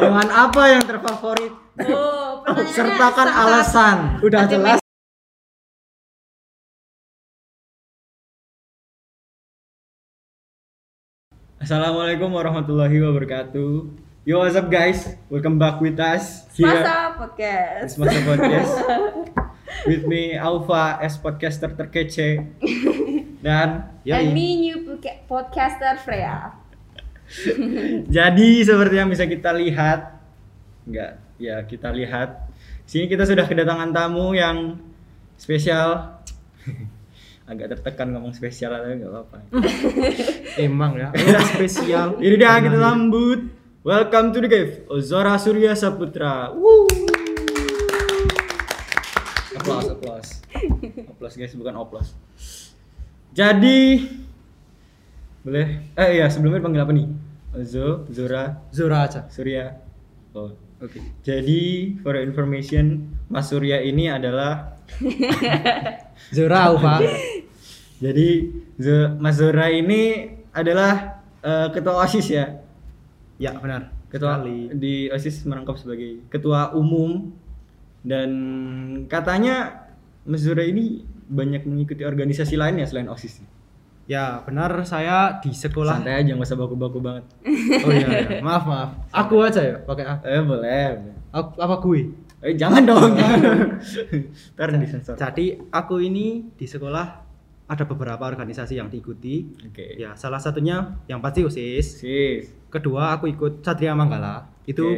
Hewan apa yang terfavorit? Oh, Sertakan alasan. Udah Nanti jelas. Assalamualaikum warahmatullahi wabarakatuh. Yo what's up guys? Welcome back with us here. Masa podcast. Di Semasa Podcast. with me Alfa S podcaster terkece. Dan And yoi. me new podca- podcaster Freya. jadi seperti yang bisa kita lihat enggak ya kita lihat sini kita sudah kedatangan tamu yang spesial agak tertekan ngomong spesial tapi nggak apa-apa Emang ya. Udah spesial. Ini dia kita sambut. Welcome to the cave. Ozora Surya Saputra. Woo. Applause, applause. Applause guys, bukan oplos. Jadi boleh eh iya sebelumnya panggil apa nih? Ozo, Zora, Zura aja. Surya. Oh. Oke. Jadi for information, Mas Surya ini adalah Zura Alfa. jadi Zo- Mas Zora ini adalah eh, ketua OSIS ya. Ya benar. ketua Sekali. di OSIS merangkap sebagai ketua umum dan katanya Mas Zura ini banyak mengikuti organisasi lain ya selain OSIS. Ya benar saya di sekolah. Santai aja nggak usah baku-baku banget. Oh iya, iya. Maaf maaf. Aku aja ya pakai A. Eh boleh. Aku, apa gue? Eh jangan dong. Ntar disensor. Jadi aku ini di sekolah ada beberapa organisasi yang diikuti. Oke. Ya salah satunya yang pasti OSIS. Sis. Kedua aku ikut Satria Manggala. Itu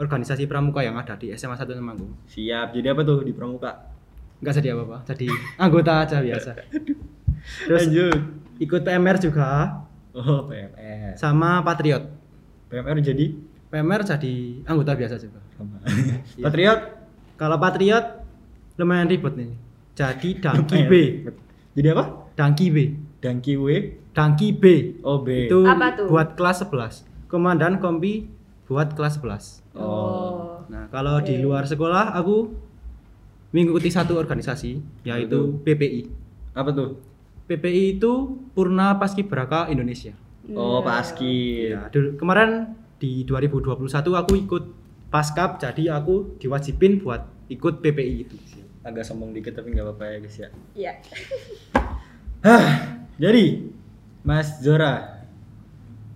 organisasi pramuka yang ada di SMA 1 Temanggung. Siap. Jadi apa tuh di pramuka? Enggak jadi apa-apa. Jadi anggota aja biasa. Terus Lanjut. ikut PMR juga Oh PMR. sama Patriot. PMR jadi PMR jadi anggota biasa juga. sama. Patriot. Kalau Patriot lumayan ribet nih. Jadi Dangki B. Jadi apa? Dangki B. Dangki W. Dangki B. Oh B. Itu Apa tuh? buat kelas 11. Komandan kompi buat kelas 11. Oh. Nah, kalau di Oke. luar sekolah aku mengikuti satu organisasi yaitu PPI. Apa tuh? PPI itu Purna Paskibraka Indonesia. Oh, Paski. Ya, dulu kemarin di 2021 aku ikut Paskap jadi aku diwajibin buat ikut PPI itu. Agak sombong dikit tapi nggak apa-apa ya guys ya. Iya. Hah, jadi Mas Zora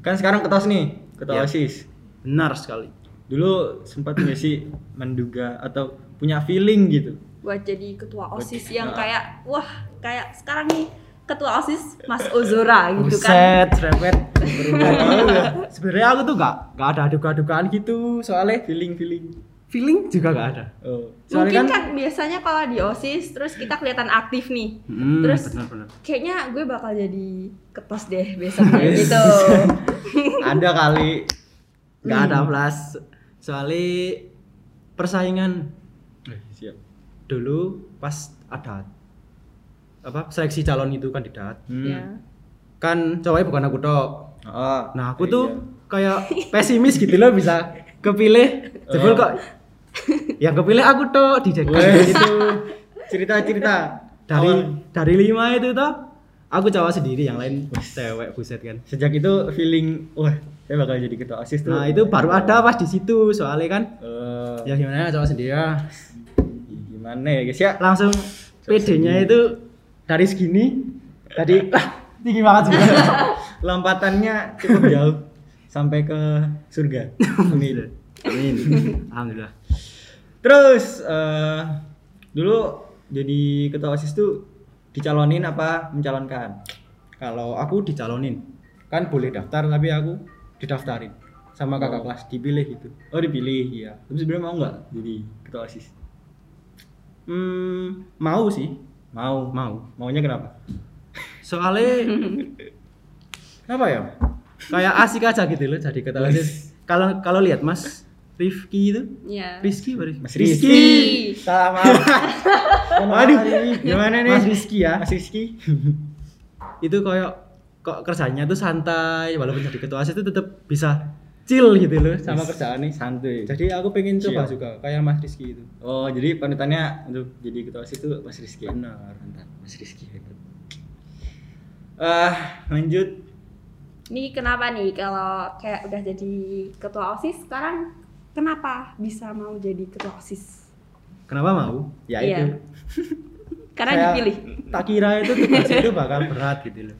kan sekarang ketua nih, ketua Ya. OSIS. Benar sekali. Dulu sempat nggak sih menduga atau punya feeling gitu? Buat jadi ketua OSIS Buat- yang nah. kayak wah, kayak sekarang nih ketua OSIS Mas Ozora gitu kan. Buset, serempet. Sebenarnya aku tuh gak, gak ada duga-dugaan gitu soalnya Feeling-feeling. feeling juga gak ada. Oh. Soalnya Mungkin kan- kan, biasanya kalau di OSIS terus kita kelihatan aktif nih. Hmm, Terus benar-benar. kayaknya gue bakal jadi ketos deh besoknya gitu. Ada kali. Gak ada plus. Soalnya persaingan Eh, Siap. dulu pas ada apa seleksi calon itu kandidat Hmm. Ya. kan cowoknya bukan aku tok Oh. nah aku iya. tuh kayak pesimis gitu loh bisa kepilih jebol Oh. kok yang kepilih aku tok di gitu cerita-cerita dari Awal. dari lima itu toh aku cowok sendiri yang lain cewek buset kan sejak itu feeling wah saya bakal jadi ketua OSIS tuh. nah itu baru ada pas di situ soalnya kan Eh, ya gimana cowok sendiri ya gimana ya guys ya? langsung PD-nya itu dari segini tadi ah, tinggi banget juga Lompatannya cukup jauh sampai ke surga. Amin. amin alhamdulillah Terus eh dulu jadi ketua OSIS tuh dicalonin apa mencalonkan? kalau aku dicalonin kan boleh daftar tapi aku didaftarin sama kakak Oh. kelas dipilih gitu Oh dipilih. iya Tapi sebenarnya mau nggak jadi ketua OSIS? hmm, mau sih Mau. mau Maunya kenapa? soalnya apa ya kayak asik aja gitu loh jadi ketua osis kalau kalau lihat mas Rifki itu Iya. Rizky Rizky? Mas Rizky. salah maaf Mohon maaf Aduh, hari ini. gimana nih? Mas Rizky ya Mas Rizky. itu kayak kok kerjanya tuh santai walaupun jadi ketua osis itu tetap bisa chill gitu loh sama kerjaannya Santuy. jadi aku pengen coba Chill. juga kayak Mas Rizky itu Oh, jadi panutannya untuk jadi ketua OSIS itu Mas Rizky. benar Mantap, Mas Rizky hebat. Eh, lanjut. Ini kenapa nih kalau kayak udah jadi ketua OSIS sekarang kenapa bisa mau jadi ketua OSIS? Kenapa mau? Ya Iya. itu. Karena Saya dipilih. Tak kira itu tugas itu bakal berat gitu loh.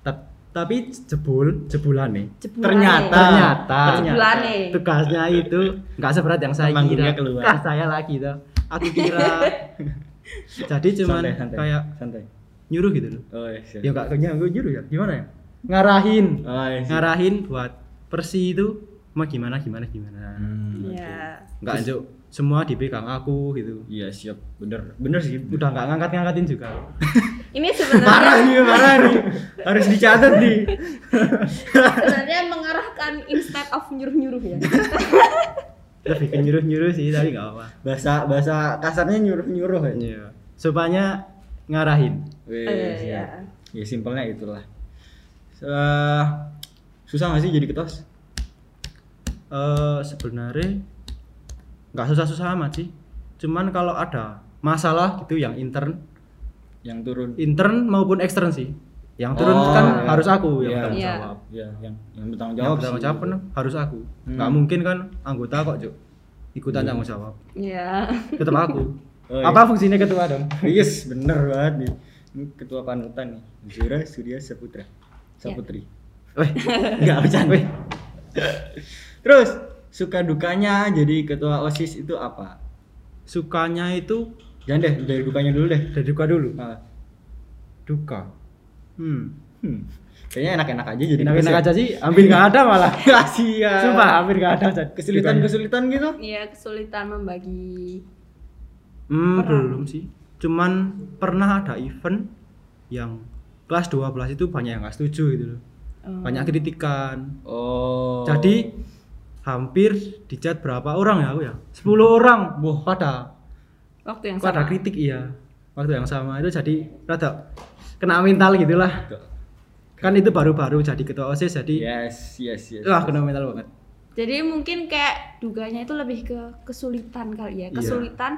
Ta- tapi jebul, jebulan nih. Jebulane. Ternyata. Ternyata Jebulane. tugasnya itu nggak seberat yang saya Temanggungnya kira. keluar. Saya lagi tuh. Aku kira. Jadi cuman Santai, santai. kayak santai. nyuruh gitu loh. Oh, iya. siap. Ya enggak nyuruh nyuruh ya. Gimana ya? Ngarahin. Oh, iya. Ngarahin buat Persi itu mau gimana gimana gimana. Hmm, Iya. Enggak anjuk semua dipegang aku gitu. Iya, siap. Bener. Bener sih. Udah nggak ngangkat-ngangkatin juga. Ini Parah sebenarnya nih, parah nih. Harus dicatat nih. sebenarnya mengarahkan instead of nyuruh-nyuruh ya. Lebih ke nyuruh-nyuruh sih tapi nggak apa. Bahasa bahasa kasarnya nyuruh-nyuruh ya. Iya. Supaya ngarahin. Wih, Eh, siap. ya. Ya simpelnya itulah. Eh, susah gak sih jadi ketos? eh sebenarnya nggak susah-susah amat sih. Cuman kalau ada masalah gitu yang intern, Yang turun. intern maupun ekstern sih. Yang turun Oh, kan iya. harus aku yang Iya. bertanggung Iya. jawab. Ya, yang yang bertanggung Yang jawab. bertanggung sih. jawab kan harus aku. Hmm. Nggak mungkin kan anggota kok, Cuk. Ikutan Iya. tanggung jawab. Iya. Tetap aku. Oh, iya. Apa fungsinya ketua dong? Yes, bener banget nih. Ini ketua panutan nih. Zura Surya Saputra. Saputri. Weh, Enggak bercanda. Weh. Terus suka dukanya jadi ketua OSIS itu apa? sukanya itu Jangan deh, dari dukanya dulu deh. dari duka dulu. Nah, Duka. Hmm. hmm. Kayaknya enak-enak aja jadi Enak-enak ketua. aja sih, hampir nggak ada malah. Kasihan. Sumpah, hampir nggak ada. Cak, dukanya. Kesulitan-kesulitan gitu? Iya, kesulitan membagi Hmm, belum sih. Cuman pernah ada event yang kelas 12 itu banyak yang nggak setuju gitu loh. eh, Banyak kritikan. Oh. Jadi hampir dicat berapa orang ya aku ya? 10 orang. Wah. Pada waktu yang pada sama. kritik iya. Waktu yang sama itu jadi rada kena mental gitulah. Kan itu baru-baru jadi ketua OSIS jadi Yes, yes, yes. wah kena mental banget. Jadi mungkin kayak duganya itu lebih ke kesulitan kali ya. Iya. Kesulitan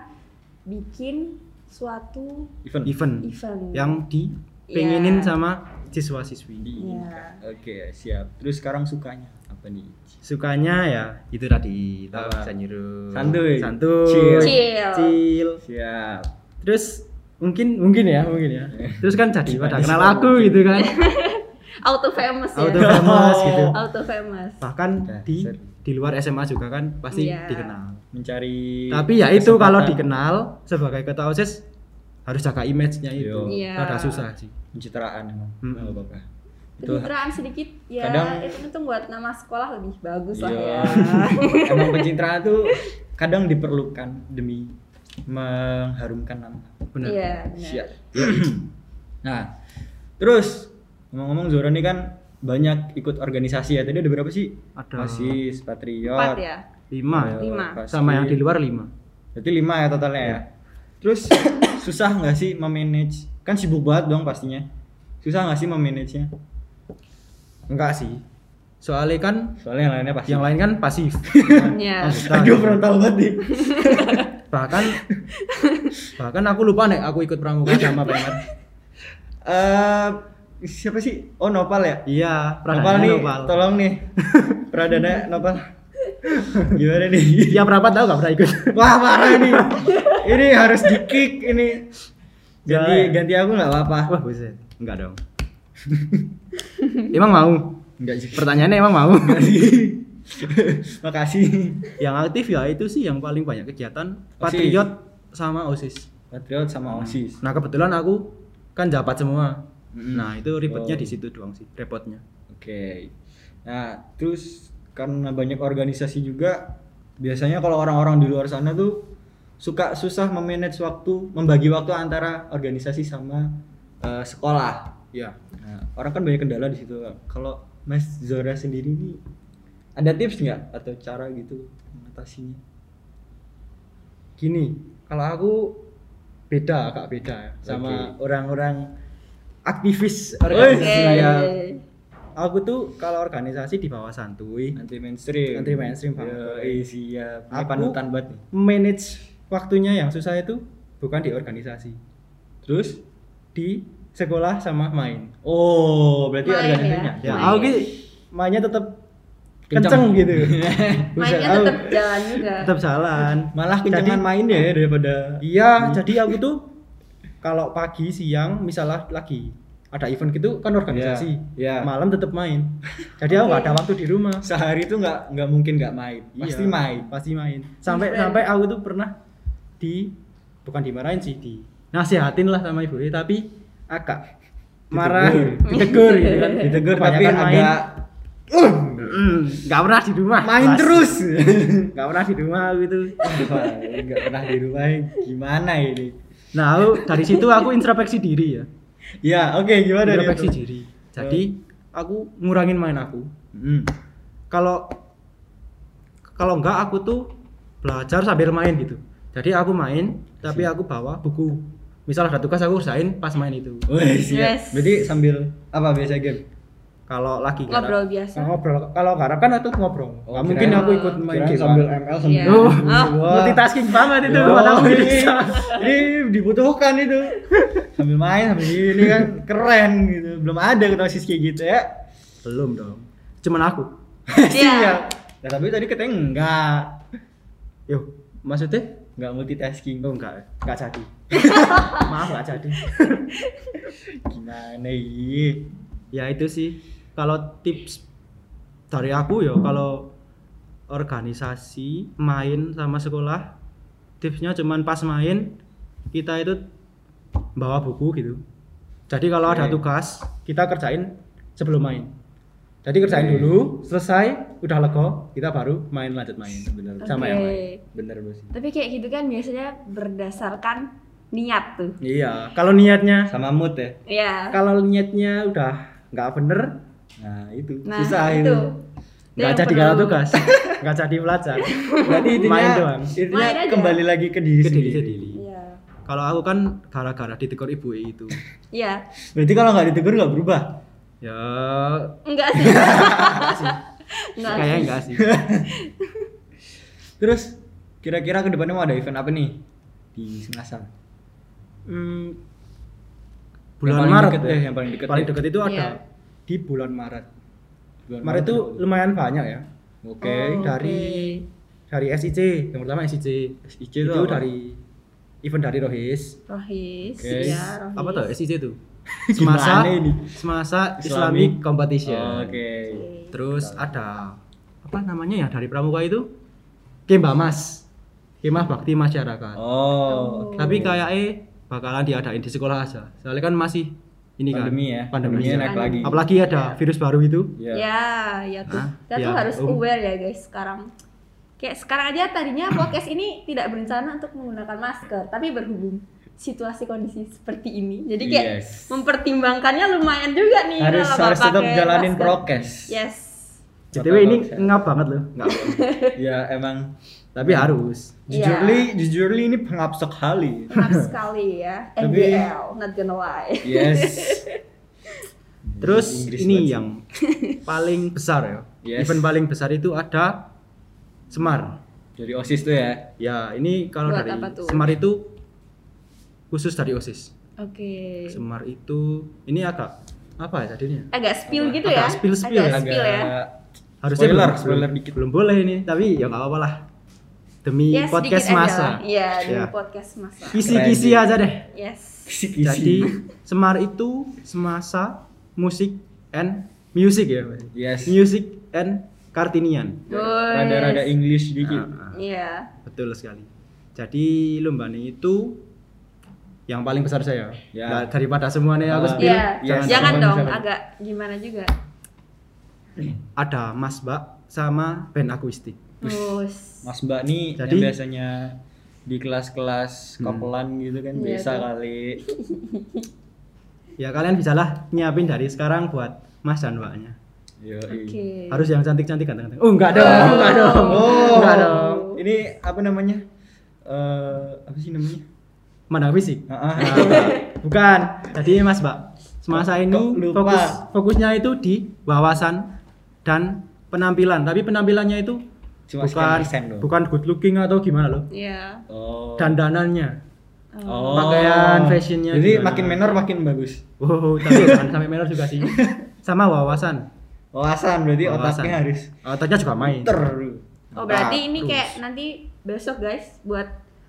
bikin suatu Event. Event event. yang dipengenin Iya. sama siswa-siswi. Iya. Oke, siap. Terus sekarang sukanya Sukanya ya itu tadi tahu Apa? bisa nyuruh. Santuy. Santuy. Chill. Chill. Chill. Siap. Terus mungkin mungkin ya, mungkin ya. Terus kan jadi pada kenal aku gitu kan. Auto famous ya. Auto famous gitu. Auto famous. Bahkan di di luar SMA juga kan pasti Iya. dikenal. Mencari Tapi ya itu kalau dikenal sebagai ketua OSIS harus jaga image-nya itu. Iya. Rada susah sih. pencitraan emang. Hmm. Apa-apa. Itu Pencitraan sedikit ya Kadang- itu itu buat nama sekolah lebih bagus lah Iya. ya. emang pencitraan tuh kadang diperlukan demi mengharumkan nama. Benar. Iya, benar. Siap. nah, terus ngomong-ngomong Zora ini kan banyak ikut organisasi ya. Tadi ada berapa sih? Ada Pasis, Patriot, Empat ya. lima. Ayo, Lima. Paskib. Sama yang di luar lima. Berarti lima ya totalnya ya. Terus susah nggak sih memanage? Kan sibuk banget dong pastinya. Susah nggak sih memanage-nya? Enggak sih. Soalnya kan Soalnya yang lainnya pasti. yang lain kan pasif. Iya. Aduh, gitu. frontal banget nih. bahkan bahkan aku lupa nih aku ikut pramuka sama Pemet. Eh, siapa sih? Oh, Nopal ya? Iya, Nopal pradana nih, Nopal. tolong nih. Pradana Nopal. Gimana nih? Dia perapat tahu gak pernah ikut. Wah, parah nih. Ini harus di-kick ini. Ganti ganti aku nggak apa-apa. Wah, buset. Enggak dong. emang mau? Enggak sih. Pertanyaannya emang mau? Makasih. yang aktif ya itu sih yang paling banyak kegiatan OSIS. Patriot sama OSIS. Patriot sama OSIS. Nah, kebetulan aku kan jabat semua. Mm. Nah, itu ribetnya Oh. di situ doang sih, repotnya. Oke. Nah, terus karena banyak organisasi juga biasanya kalau orang-orang di luar sana tuh suka susah memanage waktu, membagi waktu antara organisasi sama eh, sekolah. Iya. Nah, orang kan banyak kendala di situ. Kalau Mas Zora sendiri nih ada tips nggak atau cara gitu mengatasinya? Gini, kalau aku beda, agak beda ya, sama orang-orang aktivis organisasi kayak aku tuh kalau organisasi di bawah santuy Anti mainstream. Anti mainstream banget. iya, siap. Ini Aku- panutan banget manage waktunya yang susah itu bukan di organisasi Terus di sekolah sama main Oh, berarti Main organisasinya. ya Main. aku mainnya tetap kenceng gitu. Mainnya tetap jalan juga. tetap jalan. Malah kencengan Jadi- main ya daripada Iya, jadi aku tuh kalau pagi siang misalnya lagi ada event gitu kan organisasi. Iya, iya. Malam tetap main. Jadi aku nggak ada waktu di rumah. sehari itu nggak nggak mungkin nggak main. Pasti Iya, main. Pasti main. Sampai Event. sampai aku tuh pernah di bukan dimarahin sih, di nasihatin lah sama ibu tapi agak marah, ditegur gitu kan. Ditegur tapi main. agak Mm, nggak pernah di rumah. main terus. Nggak pernah di rumah aku itu. Wah, nggak pernah di rumah gimana ini? Nah, aku dari situ aku introspeksi diri ya. Ya, oke gimana nih? Introspeksi diri. Jadi aku ngurangin main aku. Hmm. Kalau kalau enggak aku tuh belajar sambil main gitu. Jadi aku main tapi aku bawa buku. Misal ada tugas aku usahain pas main itu. Wih, siap. Yes. Berarti sambil apa biasa game? Kalau lagi Ngobrol garap- biasa. Ngobrol. Kalau garap kan itu ngobrol. Oh, Nggak mungkin aku ikut main game. sambil ML sambil. Iya. Oh, Wah. multitasking banget itu. Padahal aku ini, bisa. ini dibutuhkan itu. Sambil main sambil ini kan keren gitu. Belum ada ketosis kayak gitu ya. Belum dong. Cuman aku. Iya. Nah, tapi tadi katanya enggak. Yo, maksudnya? Enggak multitasking. Oh enggak, enggak jadi. Maaf enggak jadi. Gimana ini? ya itu sih kalau tips dari aku ya kalau organisasi main sama sekolah tipsnya cuman pas main kita itu bawa buku gitu jadi kalau ada tugas kita kerjain sebelum main jadi kerjain dulu selesai udah lego kita baru main lanjut main Bener. sama Oke. yang lain Bener bos. Tapi kayak gitu kan biasanya berdasarkan niat tuh. iya kalau niatnya Sama mood ya. Iya. kalau niatnya udah nggak bener Nah, itu. Nah, Susah itu. itu. nggak jadi kalau tugas nggak jadi belajar Berarti intinya, Main doang. intinya Main aja. kembali lagi ke diri ke diri sendiri. sendiri Iya. kalau aku kan gara-gara ditegur ibu itu Iya. Berarti kalau nggak ditegur nggak berubah. Ya Enggak sih. Enggak. kayaknya enggak sih Terus kira-kira ke depannya mau ada event apa nih di Semasang? Hmm, bulan Maret deket ya ya, yang paling deket paling ya. deket itu ada Iya. di bulan Maret Bulan Maret itu lumayan banyak ya Oke. Oh. dari dari SIC yang pertama SIC SIC itu, itu apa? dari event dari Rohis Rohis. Oke. Iya, Rohis. apa tuh SIC itu semasa ini? semasa Islamic. Islamic Competition Oke. terus ada apa namanya ya dari pramuka itu Kemba Mas Kemah Bakti Masyarakat Oh. tapi kayak eh bakalan diadain di sekolah aja soalnya kan masih ini Pandemi ya. kan pandemi Pandeminya naik lagi. apalagi ada virus baru itu Iya. Ya, ya tuh. Hah? Kita tuh Ya, harus um. aware ya guys sekarang. Kayak sekarang aja tadinya podcast ini tidak berencana untuk menggunakan masker, tapi berhubung situasi kondisi seperti ini, jadi kayak Yes. mempertimbangkannya lumayan juga nih. Harus kalau harus tetap jalanin masker. prokes. Yes. JTW ini ngap banget loh ngap Ya emang tapi harus jujurly jujurly ini pengap sekali. Maaf sekali ya. Tapi- NGL, not gonna lie. Yes. terus Inggris ini yang paling besar ya Yes. event paling besar itu ada Semar. Dari OSIS tuh ya. ya ini kalau Buat dari? Semar itu khusus dari OSIS Oke. Semar itu ini agak apa ya tadinya Agak spill gitu Agak ya. spill-spill Agak ya, spill ya. harusnya spoiler, belum, spoiler dikit. belum boleh ini tapi ya nggak apa-apa lah demi Ya, podcast masa. Iya, di Ya. podcast masa. kisi-kisi aja deh Yes. Kisi-kisi. jadi Semar itu semasa musik and music ya yes. music and Kartinian Rada-rada English dikit. Ah, ah, Iya. betul sekali jadi lomba ini itu yang paling besar saya Ya. Nah, daripada semuanya aku Ah. spill Iya. Yes. Jangan Jangan, dong, jangan. agak gimana juga. ada Mas Bak sama band akustik. Mas Mbak nih Jadi- yang biasanya di kelas-kelas Hmm. kopelan gitu kan Iya biasa tuh. kali. ya kalian bisalah nyiapin dari sekarang buat Mas dan Mbaknya Oke. harus yang cantik-cantik ganteng-ganteng oh enggak dong Oh. enggak dong Oh, enggak dong Ini apa namanya? Eh, apa sih namanya? Mandang fisik Ah, ah. Nah, bukan jadi Mas Mbak semasa ini lupa? fokus fokusnya itu di wawasan dan penampilan tapi penampilannya itu Cuma bukan bukan good looking atau gimana loh Iya. Oh. dandanannya Oh. pakaian fashionnya Jadi gimana? makin menor makin bagus. wow tapi jangan sampai menor juga sih sama wawasan Wawasan berarti Wawasan. otaknya harus Otaknya juga main. ter. Oh berarti ini terus. kayak nanti besok guys buat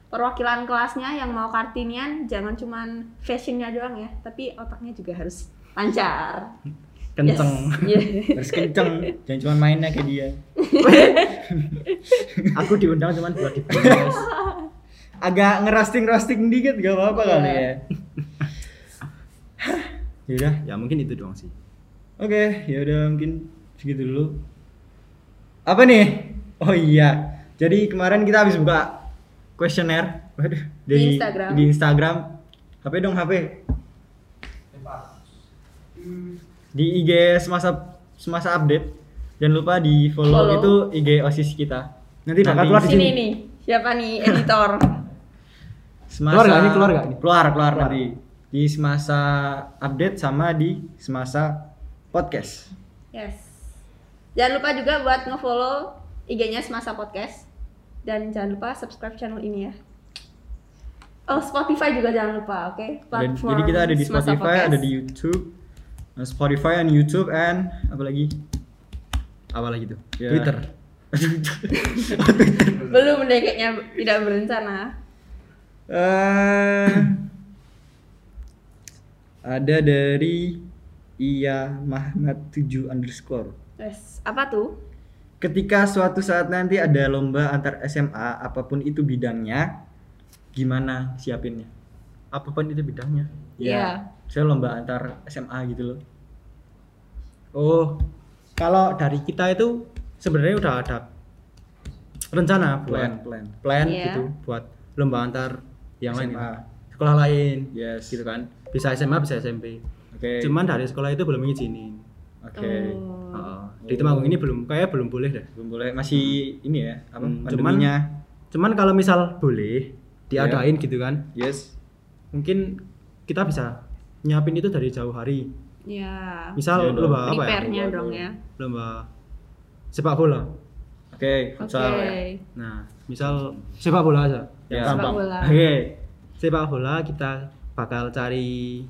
perwakilan kelasnya yang mau kartinian jangan cuman fashionnya doang ya, tapi otaknya juga harus lancar. Kenceng. Yes. Yeah. Harus kenceng, jangan cuma mainnya kayak dia. Aku diundang cuman buat di. Agak ngerosting-rosting dikit gak apa-apa Iya. kali ya. Yaudah, ya mungkin itu doang sih. Oke, ya udah mungkin segitu dulu. Apa nih? Oh iya. Jadi kemarin kita habis buka kuesioner Waduh, Di Instagram. Di Instagram. HP dong HP. Di IG semasa semasa update. Jangan lupa di follow, Follow. itu IG OSIS kita. Nanti bakal keluar di Sini sini. nih, siapa nih editor? Semasa Keluar nggak nih? Keluar nih? Keluar, keluar Keluar. nanti. Di semasa update sama di semasa podcast. Yes. Jangan lupa juga buat nge-follow IG-nya Semasa Podcast dan jangan lupa subscribe channel ini ya. Oh, Spotify juga jangan lupa, oke? Ada- jadi kita ada di Semasa Spotify, ada di YouTube. Nah, Spotify and YouTube and apa lagi? Apa lagi tuh? Ya. Twitter. Belum deh kayaknya tidak berencana. Eh, ada dari Iya Mahmad 7 underscore. Yes. Apa tuh? Ketika suatu saat nanti ada lomba antar SMA apa pun itu bidangnya, gimana siapinnya? Apa pun itu bidangnya. Iya. Saya lomba antar SMA gitu loh. Oh, kalau dari kita itu sebenarnya udah ada rencana buat Plan, plan. plan Iya. gitu buat lomba antar yang lain SMA. gitu. sekolah lain Yes. gitu kan bisa SMA bisa SMP Oke. cuman dari sekolah itu belum ngizinin Oke. Oh. Heeh. di Temanggung ini belum kayak belum boleh deh Belum boleh masih ini ya, apa Hmm, pandeminya. cuman kalau misal boleh diadain gitu kan Yes. mungkin kita bisa nyiapin itu dari jauh hari Iya. misal Iya dong. lomba apa ya dong ya. lomba sepak bola Oke, Oke. futsal ya. nah misal sepak bola aja Ya. Sepak bola. Oke. sepak bola kita bakal cari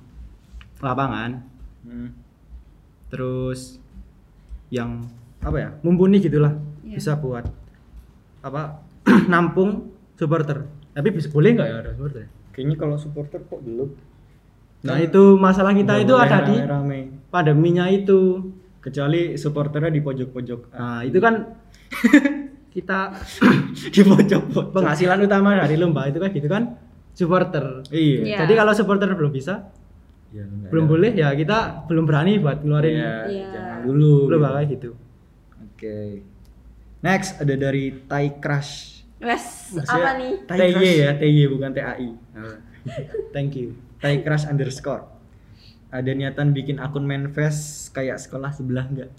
lapangan Hmm. Terus yang apa ya mumpuni gitulah Iya. bisa buat apa nampung supporter tapi bisa boleh nggak ya ada supporter Kayaknya kalau supporter kok belum. nah itu masalah kita itu ada di rame-rame. pandeminya itu kecuali supporternya di pojok-pojok. nah itu kan kita di pojok-pojok. penghasilan utama dari lomba itu kan gitu kan supporter Iya. Iya. jadi kalau supporter belum bisa Ya, belum ada. boleh ya kita belum berani buat ngeluarin Iya, Iya. jangan dulu. lomba kayak gitu Oke. Next ada dari Thai Crush. Wes, apa nih? TY ya, TY bukan TAI. thank you Thai Crush underscore. Ada niatan bikin akun manifest kayak sekolah sebelah enggak?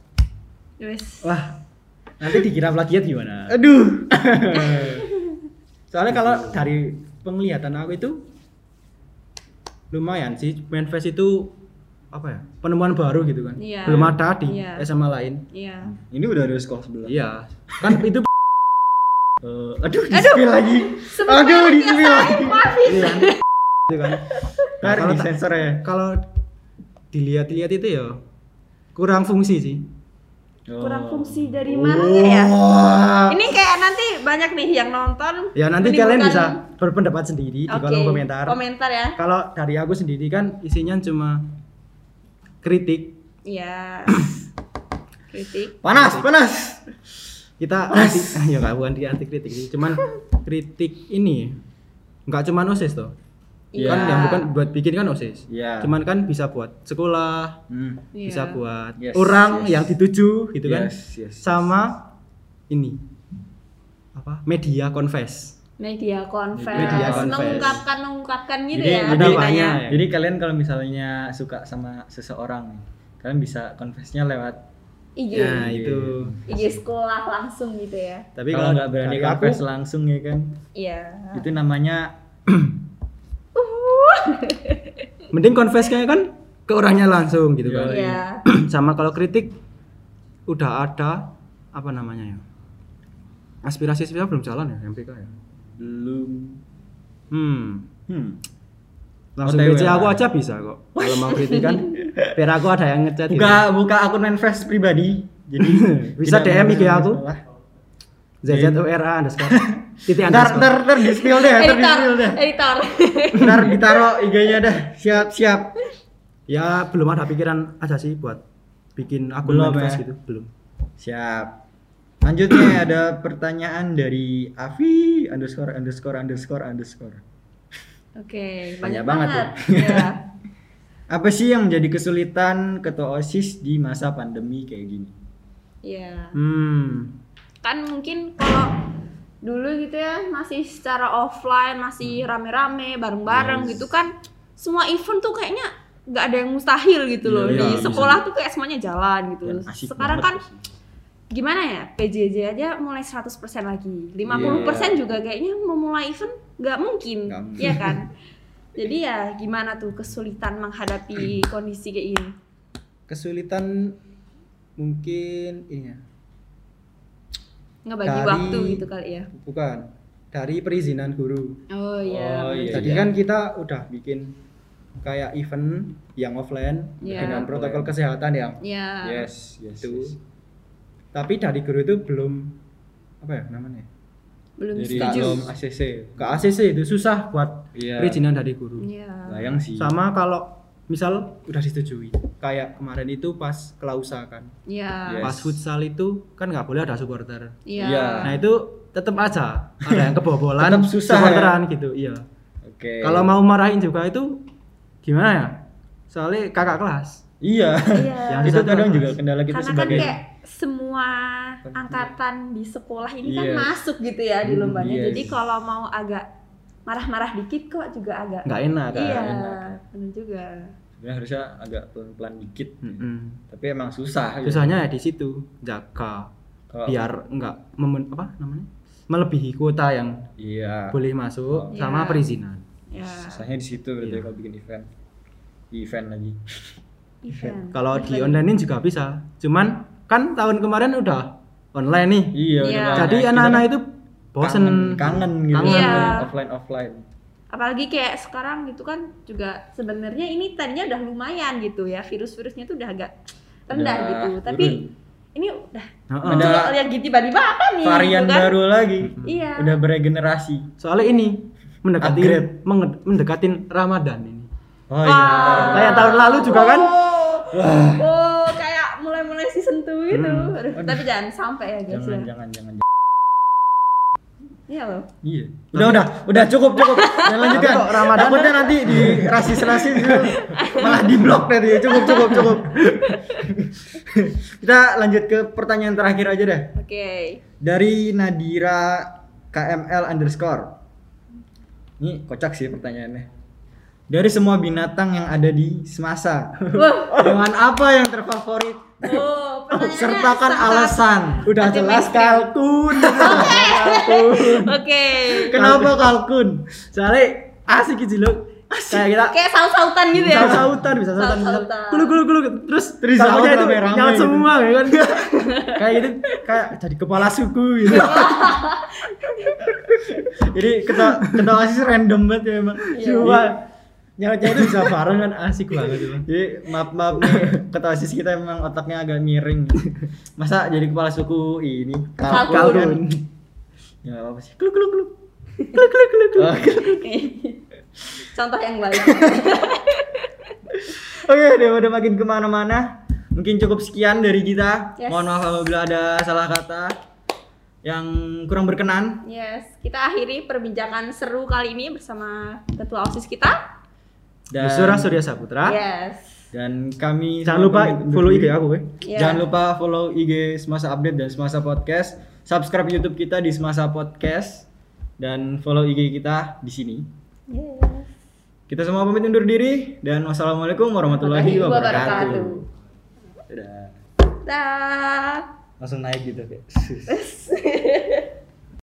Wes. wah nanti dikira plagiat gimana Aduh. soalnya kalau dari penglihatan aku itu lumayan sih manifest itu apa ya penemuan baru gitu kan Iya. belum ada di Iya. SMA lain Iya. Ini udah ada sekolah sebelah. iya kan itu Eh, aduh, di spill lagi. Aduh, di lagi. maafin. iya kan kan Nah, Ntar kalau sensor ya. kalau dilihat-lihat itu ya kurang fungsi sih Kurang Oh. fungsi dari mananya ya? Wah. Ini kayak nanti banyak nih yang nonton. ya nanti menimbulkan- kalian bisa berpendapat sendiri di Oke, kolom komentar Komentar ya. kalau dari aku sendiri kan isinya cuma kritik Iya. Kritik. Panas, panas. kita anti ya nggak bukan di anti kritik sih cuman kritik ini nggak cuman osis tuh Iya. kan yang bukan buat bikin kan osis Iya. cuman kan bisa buat sekolah Hmm. Iya. bisa buat Yes, orang yes. yang dituju gitu kan Yes, yes. sama ini apa media confess Media confess. Media confess. Mengungkapkan mengungkapkan gitu jadi, ya. jadi, banyak. jadi kalian kalau misalnya suka sama seseorang, kalian bisa confessnya lewat. IG. nah itu IG sekolah langsung gitu ya. tapi kalau nggak berani confess langsung ya kan, Iya. itu namanya mending confess kayak kan ke orangnya langsung gitu kan Iya. sama kalau kritik udah ada apa namanya ya aspirasi aspirasi belum jalan ya MPK ya belum. hmm Hmm. langsung PC aku aja bisa kok kalau mau kritik kan Biar aku ada yang ngechat. gitu. Buka buka akun manifest pribadi. Jadi Bisa DM IG aku. ZZURA underscore. Titik Ntar ntar ntar di spill deh, ntar di editor spill deh. editor Ntar ditaruh IG-nya dah. Siap siap. Ya belum ada pikiran aja sih buat bikin akun Belum ya? gitu. Belum. Siap. Lanjutnya ada pertanyaan dari Avi underscore underscore underscore underscore. oke Banyak banyak banget banget ya. ya Apa sih yang menjadi kesulitan ketua OSIS di masa pandemi kayak gini? ya Hmm. kan mungkin kalau dulu gitu ya masih secara offline masih rame-rame bareng-bareng Yes. gitu kan semua event tuh kayaknya nggak ada yang mustahil gitu loh Iya, di iya, sekolah tuh kayak semuanya jalan gitu asik sekarang kan gimana ya PJJ aja mulai 100% lagi 50% juga kayaknya mau mulai event nggak mungkin Iya. Mungkin. ya kan jadi ya gimana tuh kesulitan menghadapi kondisi kayak gini Kesulitan mungkin ini ya. Ngebagi Dari- waktu gitu kali ya Bukan. Dari perizinan guru. oh iya Oh, iya, Jadi iya. kan kita udah bikin kayak event yang offline Iya. dengan protokol kesehatan yang ya Yes, yes. itu. yes. Tapi dari guru itu belum apa ya namanya? belum Jadi setuju belum ACC. Ke ACC itu susah buat Iya. perizinan dari guru. Iya. Bayang sih. Sama kalau misal udah disetujui. Kayak kemarin itu pas kelausa kan. Iya. Yes. Pas futsal itu kan nggak boleh ada supporter. Iya. Iya. Nah itu tetap aja ada yang kebobolan Tetap susah supporteran gitu. Iya. Oke. Kalau mau marahin juga itu gimana ya? Soalnya kakak kelas. Iya. Iya. Yang itu kadang kelas. juga kendala kita Karena kan sebagai kayak semua angkatan di sekolah ini kan Yes. masuk gitu ya di Hmm, lombanya. yes. Jadi kalau mau agak marah-marah dikit kok juga agak Nggak enak kan? Iya, enak. benar juga. Sebenarnya harusnya agak pelan-pelan dikit. Mm-mm. Tapi emang susah. gitu. Susahnya ya di situ jaga Kalau- biar nggak memen, apa namanya melebihi kuota yang Iya. boleh masuk Iya. sama perizinan. Ya, Susahnya di situ berarti Iya. kalau bikin event. Event lagi. event. Kalau di Event. online juga bisa. Cuman kan tahun kemarin udah online nih. Iya. Iya. udah Jadi anak-anak itu kan bosen kangen, kangen gitu. Kangen. Iya. Offline offline. Apalagi kayak sekarang gitu kan juga sebenarnya ini tadinya udah lumayan gitu ya. Virus-virusnya tuh udah agak rendah Udah gitu. Tapi turun. ini udah Heeh. Ada yang gitu tiba-tiba apa nih? Varian gitu kan? baru lagi. Iya. Udah beregenerasi. Soalnya ini mendekati menge- mendekatin Ramadan ini. Oh Wah. Kayak tahun lalu juga kan? Oh, oh kayak mulai-mulai season 2 gitu. Hmm. Tapi jangan sampai ya guys Jangan, ya. jangan, jangan. Iya loh. Iya. Udah, udah, udah cukup, cukup. Dan lanjutkan. Ramadan- Takutnya nanti di rasis-rasis gitu, malah di blok nanti. Cukup, cukup, cukup. Kita lanjut ke pertanyaan terakhir aja deh. Oke. Dari Nadira KML underscore. Ini kocak sih pertanyaannya. Dari semua binatang yang ada di Semasa, dengan apa yang terfavorit? Oh, Sertakan alasan. Udah jelas mainstream. kalkun. kalkun. Oke. Kenapa kalkun? Soalnya asik gitu loh. Kayak kita Kayak saut-sautan gitu ya. saut-sautan bisa sautan bisa Saut-sautan. gulu gulu gulu terus Terus kalkunnya itu nyaut gitu. semua ya kan kayak gitu kayak jadi kepala suku gitu Jadi ketua ketua asis random banget ya emang. Iya. cuma nyautnya itu bisa bareng kan asik banget itu Jadi maaf maaf nih ketua asis kita emang otaknya agak miring. Masa jadi kepala suku ini Kalkun. kalkun Ya apa-apa sih. Kluk kluk kluk. Kluk kluk kluk. Oke. Contoh yang baik. Oke, daripada makin ke mana-mana, mungkin cukup sekian dari kita. Yes. Mohon maaf apabila ada salah kata yang kurang berkenan. Yes, kita akhiri perbincangan seru kali ini bersama ketua OSIS kita. Dan Yusura Surya Saputra Yes. dan kami jangan lupa follow. IG aku ya Iya. Jangan lupa follow IG Semasa Update dan Semasa Podcast. Subscribe YouTube kita di Semasa Podcast dan follow IG kita di sini. Yes. Kita semua pamit undur diri dan wassalamualaikum warahmatullahi wabarakatuh. Dadah. Dah. Langsung naik gitu kayak.